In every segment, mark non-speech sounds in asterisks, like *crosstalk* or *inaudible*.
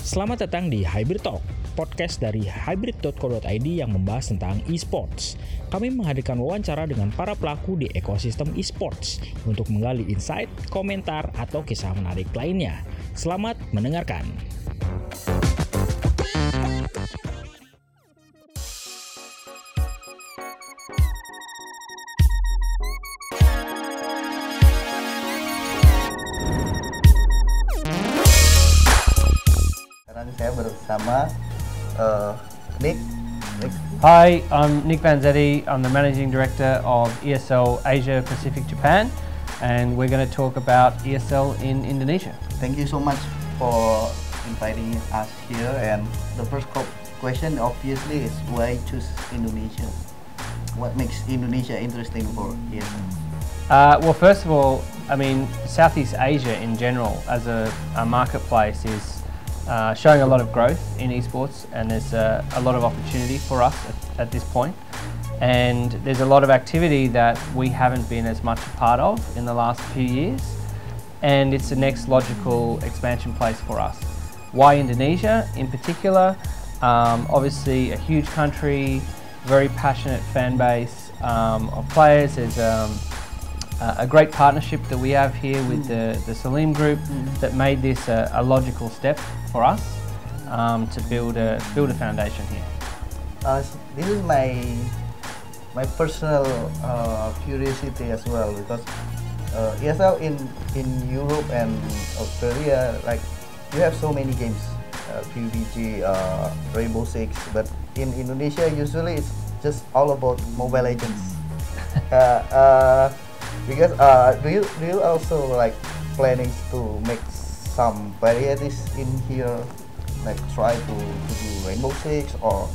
Selamat datang di Hybrid Talk, podcast dari hybrid.co.id yang membahas tentang esports. Kami menghadirkan wawancara dengan para pelaku di ekosistem esports untuk menggali insight, komentar, atau kisah menarik lainnya. Selamat mendengarkan. Saya bersama uh, Nick. Nick. Hi, I'm Nick Vanzetti. I'm the Managing Director of ESL Asia Pacific Japan, and we're going to talk about ESL in Indonesia. Thank you so much for inviting us here. And the first question, obviously, is why choose Indonesia? What makes Indonesia interesting for ESL? Uh, well, first of all, I mean, Southeast Asia in general as a, a marketplace is uh, showing a lot of growth in esports, and there's uh, a lot of opportunity for us at, at this point. And there's a lot of activity that we haven't been as much a part of in the last few years, and it's the next logical expansion place for us. Why Indonesia in particular? Um, obviously, a huge country, very passionate fan base um, of players. There's um, uh, a great partnership that we have here with the, the Salim Group that made this a, a logical step for us um, to build a build a foundation here. Uh, this is my my personal uh, curiosity as well because uh, ESL in in Europe and Australia like you have so many games uh, PUBG, uh, Rainbow Six, but in Indonesia usually it's just all about Mobile Legends. *laughs* because uh, do you do you also like planning to make some varieties in here, like try to, to do Rainbow Six or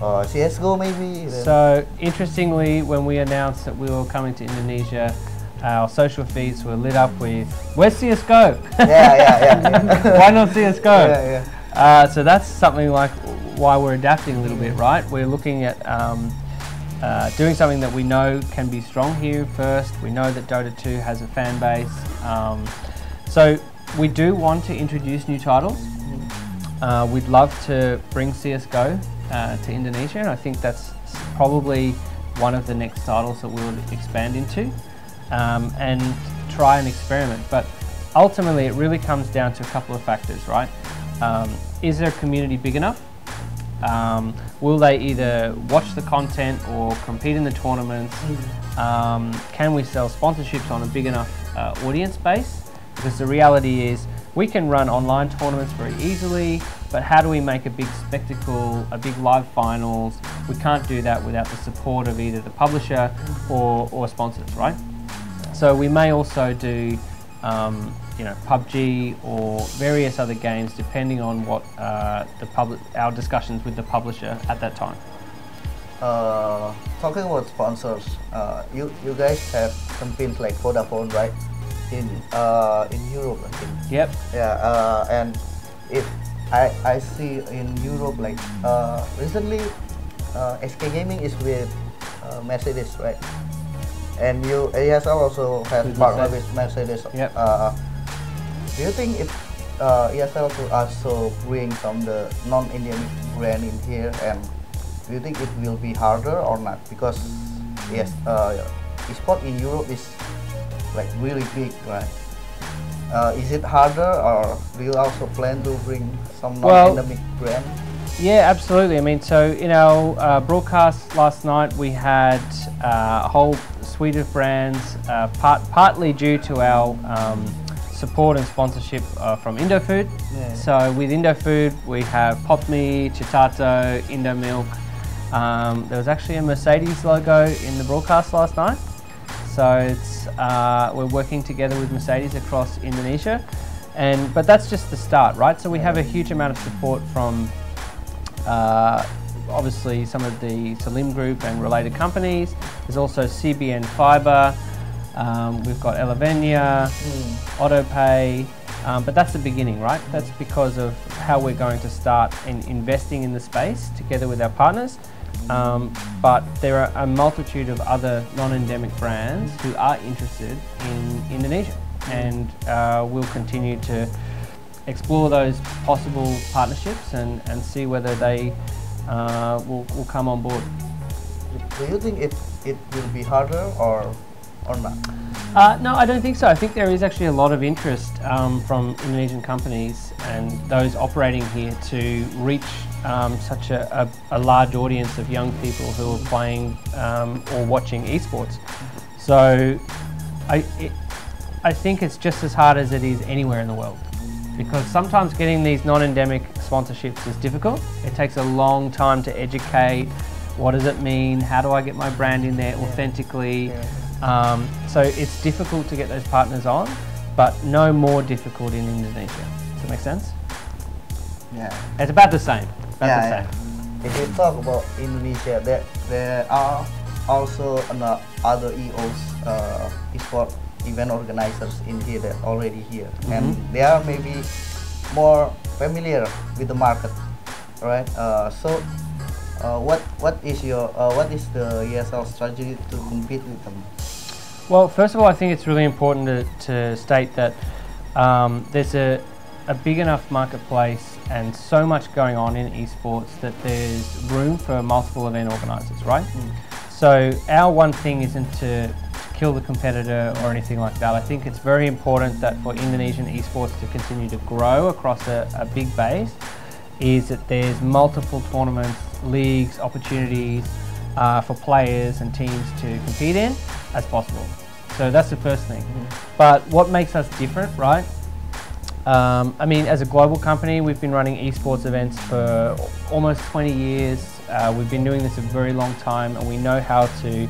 uh, CS:GO maybe? So interestingly, when we announced that we were coming to Indonesia, our social feeds were lit up with "Where's CS:GO? yeah, yeah, yeah. yeah. *laughs* Why not CS:GO?" Yeah, yeah. Uh, so that's something like why we're adapting a little bit, right? We're looking at um, uh, doing something that we know can be strong here first. We know that Dota 2 has a fan base. Um, so we do want to introduce new titles. Uh, we'd love to bring CSGO uh, to Indonesia, and I think that's probably one of the next titles that we'll expand into um, and try and experiment. But ultimately, it really comes down to a couple of factors, right? Um, is their community big enough? Um, will they either watch the content or compete in the tournaments? Um, can we sell sponsorships on a big enough uh, audience base? Because the reality is, we can run online tournaments very easily, but how do we make a big spectacle, a big live finals? We can't do that without the support of either the publisher or, or sponsors, right? So we may also do, um, you know, PUBG or various other games, depending on what uh, the public, our discussions with the publisher at that time. Uh, talking about sponsors, uh, you you guys have campaigns like Vodafone, right? In uh, in Europe, I think. Yep. Yeah, uh, and if I I see in Europe like uh, recently, uh, SK Gaming is with uh, Mercedes, right? And you ESL also has With partner Mercedes. with Mercedes. Yep. Uh, do you think if uh, ESL could also bring some the non-endemic brand in here, and do you think it will be harder or not? Because yes, uh, esport in Europe is like really big, right? Uh, is it harder, or do you also plan to bring some non-endemic brand? Yeah, absolutely. I mean, so in our uh, broadcast last night, we had uh, a whole suite of brands, uh, part, partly due to our um, support and sponsorship uh, from IndoFood. Yeah. So with IndoFood, we have Pop Mie, Chitato, Indomilk. Um, there was actually a Mercedes logo in the broadcast last night. So it's, uh, we're working together with Mercedes across Indonesia. And, but that's just the start, right? So we have a huge amount of support from uh, obviously some of the Salim Group and related companies. There's also CBN Fiber. Um, we've got Elevenia, AutoPay, um, but that's the beginning, right? That's because of how we're going to start in investing in the space together with our partners. Um, but there are a multitude of other non-endemic brands who are interested in Indonesia, and uh, we'll continue to explore those possible partnerships and, and see whether they uh, will, will come on board. Do you think it it will be harder or or not? Uh, no, I don't think so. I think there is actually a lot of interest um, from Indonesian companies and those operating here to reach um, such a, a, a, large audience of young people who are playing um, or watching esports. So I, it, I think it's just as hard as it is anywhere in the world because sometimes getting these non-endemic sponsorships is difficult. It takes a long time to educate. What does it mean? How do I get my brand in there authentically? Yeah. Um, so it's difficult to get those partners on, but no more difficult in Indonesia. Does that make sense? Yeah. It's about the same. About yeah, the same. If you talk about Indonesia, there, there are also other EOS, uh, esport event organizers in here that already here, mm-hmm. and they are maybe more familiar with the market, right? Uh, so, uh, what what is your uh, what is the ESL strategy to compete with them? Well, first of all, I think it's really important to, to state that um, there's a, a big enough marketplace and so much going on in esports that there's room for multiple event organisers, right? Mm. So our one thing isn't to kill the competitor or anything like that. I think it's very important that for Indonesian esports to continue to grow across a, a big base is that there's multiple tournaments, leagues, opportunities uh, for players and teams to compete in as possible. So that's the first thing. Mm-hmm. But what makes us different, right? Um, I mean, as a global company, we've been running esports events for almost 20 years. Uh, we've been doing this a very long time, and we know how to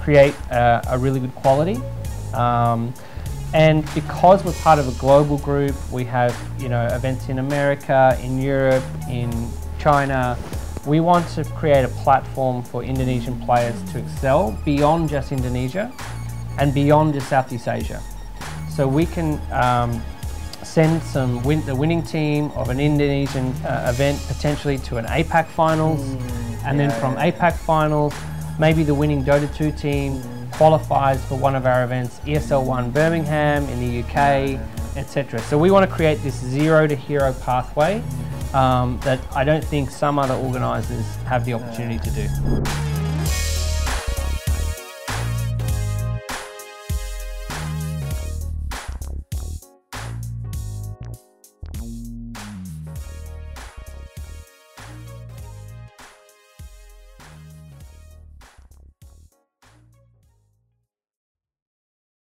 create uh, a really good quality. Um, and because we're part of a global group, we have you know events in America, in Europe, in China, we want to create a platform for Indonesian players to excel beyond just Indonesia and beyond just Southeast Asia. So we can um, send some win- the winning team of an Indonesian uh, event potentially to an APAC finals, mm, and yeah, then from yeah. APAC finals, maybe the winning Dota 2 team qualifies for one of our events, ESL One Birmingham in the UK, etc. So we want to create this zero to hero pathway. Um, that I don't think some other organisers have the opportunity to do.